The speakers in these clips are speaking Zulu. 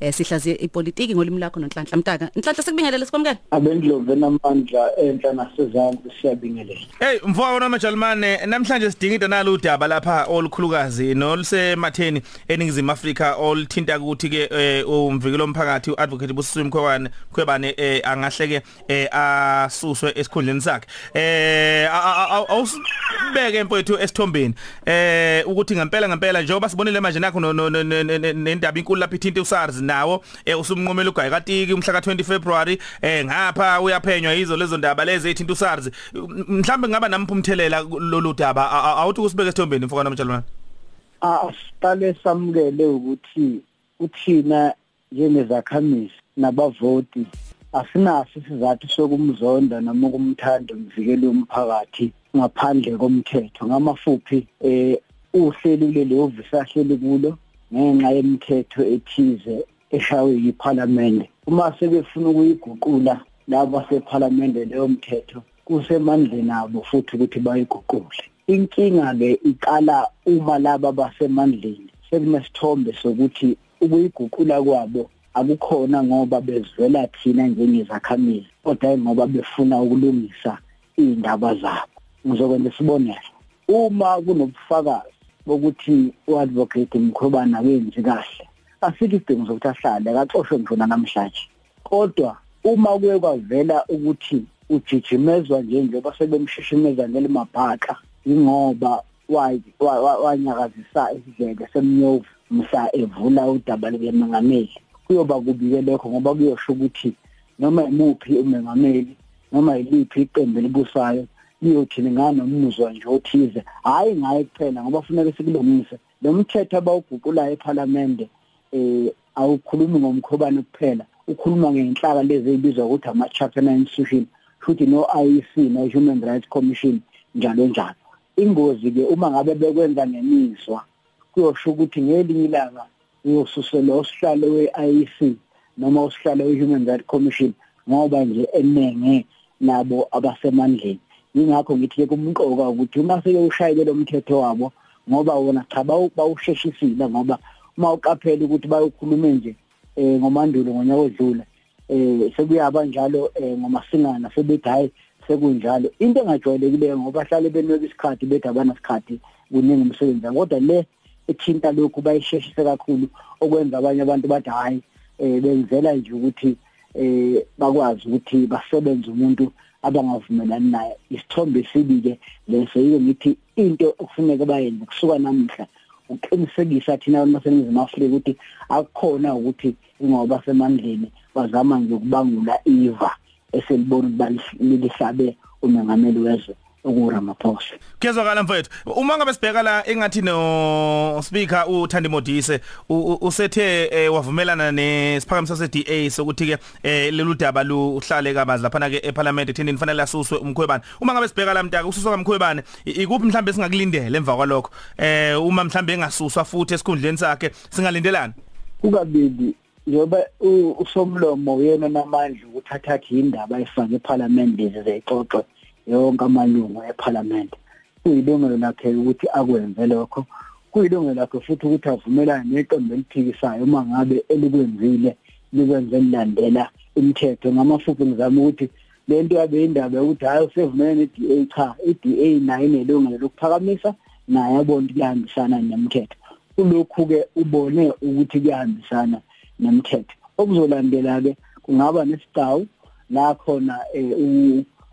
eh sihlaziye ipolitiki ngolimi lakho noNhlanhla. Mtaka Nhlanhla sikubingelele sikwamukela abendlovu enamandla enhla nasezantsi siyabingelela. Hey mfowethu nomajalimane namhlanje sidinga into nalo udaba lapha olukhulukazi nolusematheni eningizimu Afrika oluthinta ukuthi ke umvikelo omphakathi uadvocate busisiwe mkhwane khwebane angahleke asuswe esikhundleni sakhe. Eh awusibeke mfowethu esithombeni. Eh ukuthi ngempela ngempela njengoba sibonile manje nakho nendaba inkulu lapha ithinta uSARS nawo usumnqomela ugayikatiki umhla ka20 February eh ngapha uyaphenywa yizo lezo ndaba lezi ethinta uSARS mhlambe ngaba namphumthelela lolu daba? Awuthi kusibeke esithombeni mfokana mtshalwana asiqale samukele ukuthi uthina njengezakhamisi nabavoti asinaso isizathu sokumzonda noma ukumthanda umvikeli womphakathi ngaphandle komthetho. Ngamafuphi eh uhleli lelo visahleli kulo ngenxa yemithetho ethize eshawe yiParliament uma sebefuna ukuyiguqula laba seParliament leyo mthetho kusemandleni abo futhi ukuthi bayiguqule. Inkinga ke iqala uma laba basemandleni sekunesithombe sokuthi ukuyiguqula kwabo akukhona ngoba bezwela thina njengezakhamisi kodwa ngoba befuna ukulungisa indaba zabo. Ngizokwenza isibonelo uma kunobufakazi bokuthi uadvocate Mkhobana wenzi kahle asikho isidingo sokuthi ahlale akaxoshwe ngifuna namhlanje. Kodwa uma kuye kwavela ukuthi ujijimezwa nje njengoba sebemshishimeza ngelimabhaqa ingoba wanyakazisa isidleke semnyovu mhla evula udaba likamongameli kuyoba kubike lokho ngoba kuyosho ukuthi noma imuphi umengameli noma yiliphi iqembu elibusayo liyothi nganomuzwa nje othize? Hayi ngaye kuphela ngoba kufanele sikulungise. Lo mthetho abawuguqulayo eParliament eh awukhulumi ngomkhobane kuphela. Ukhuluma ngenhlaka lezi ezibizwa ukuthi ama chapter 9 institution futhi no IEC no Human Rights Commission njalo njalo. Ingozi ke uma ngabe bekwenza ngemizwa kuyosho ukuthi ngelinye ilanga uyosusela osihlalo we-IEC noma osihlalo we-Human Rights Commission ngoba nje enenge nabo abasemandleni. Yingakho ngithi kumqoka ukuthi uma seke ushayile lo mthetho wabo ngoba wona cha bawusheshisile ngoba uma uqaphela ukuthi bayokhuluma nje eh ngomandulo ngonyaka odlule. Eh sekuyaba njalo ngomasingana sebethi hayi sekunjalo. Into engajwayelekileyo ngoba bahlale benweka isikhathi bethi abanasikhathi kuningi umsebenzi kodwa le ethinta lokhu bayisheshise kakhulu okwenza abanye abantu bathi hayi eh benzela nje ukuthi eh bakwazi ukuthi basebenze umuntu abangavumelani naye. Isithombe esibike leso yike ngithi into okufuneka bayenze kusuka namuhla uqinisekisa thina abasebenzi Afrika ukuthi akukhona ukuthi ingoba semandleni bazama nje ukubangula iva eselibona ukuthi lihlabe umengameli wezwe. okuRamaphosa Kuyezwakala mfethu uma ngabe sibheka la engathi no speaker uThandi Modise usethe wavumelana nesiphakamiso seDA sokuthi ke lelu daba luhlale kabazi lapha ke eParliament ethindini fanele asuswe umkhwebane uma ngabe sibheka la mntaka ususwa kamkhwebane ikuphi mhlambe singakulindele emva kwalokho? Eh uma mhlambe engasuswa futhi esikhundleni sakhe singalindelana kukabili njengoba usomlomo uyena namandla ukuthathathi indaba efake eParliament lezi zexoxwe yonke amalungu eParliament. Kuyilungelo lakhe ukuthi akwenze lokho. Kuyilungelo lakhe futhi ukuthi avumelane neqembu eliphikisayo uma ngabe elikwenzile likwenze lilandela imithetho. Ngamafuphi ngizama ukuthi lento yabe indaba ukuthi hayi usevumelene neDA cha iDA nayo inelungelo lokuphakamisa naye abona ukuthi kuyahambisana nemithetho. Kulokhu ke ubone ukuthi kuyahambisana nemithetho. Okuzolandela ke kungaba nesigawu la khona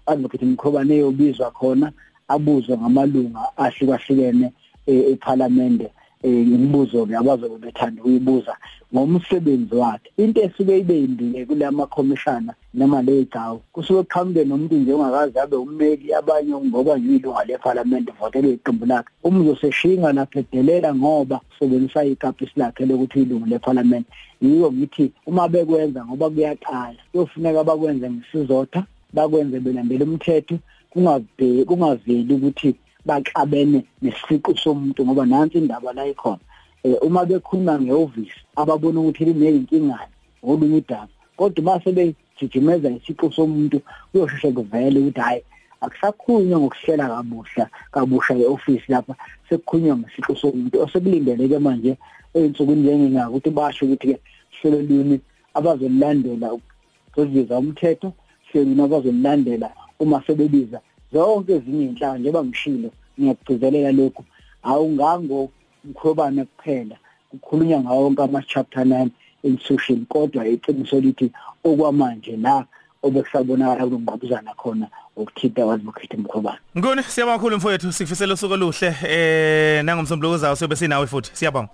advocate Mkhobane eyobizwa khona abuzwe ngamalunga ahlukahlukene eParliament imibuzo ke abazobe bethanda ukuyibuza ngomsebenzi wakhe. Into esuke ibe indile kulama commissioner noma legawu kusuke qhamuke nomuntu nje ongakazi abe ummeli abanye ngoba yilunga leParliament votele iqembu lakhe. Umzoseshinga laphedelela ngoba usebenzisa ikapisi lakhe lokuthi ilungu leParliament. Yiyo ngithi uma bekwenza ngoba kuyaqala kuyofuneka bakwenze ngesizotha bakwenze belandela umthetho kungaveli kungaveli ukuthi baxabene nesiqu somuntu ngoba nansi indaba la ikhona. Uma bekhuluma ngehhovisi ababona ukuthi lineyinkinga ngolunye udaba. Kodwa mase bejijimeza isiqu somuntu kuyosheshe kuvele ukuthi hayi akusakhulunywa ngokuhlela kabusha kabusha eoffice lapha sekukhulunywa ngesiqu somuntu. Osekulindeleke manje eyinsukwini njengengaka ukuthi basho ukuthi ke hleleluni abazolilandela ukuziza umthetho hleleluni abazolilandela uma sebebiza zonke ezinye inhlanga njengoba ngishilo. Ngiyakugcizelela lokhu. Awungango mkhobane kuphela. Kukhulunywa ngawo wonke ama-chapter 9 institution kodwa iqiniso lithi okwamanje la obekusabonakala kulongqabuzana khona ukuthinta wazibukhethe mkhobane ngone siyabonga kakhulu mfowethu. Sikufisela usuku oluhle. Eh nangomsombuluko uzayo sobe sinawe futhi. Siyabonga.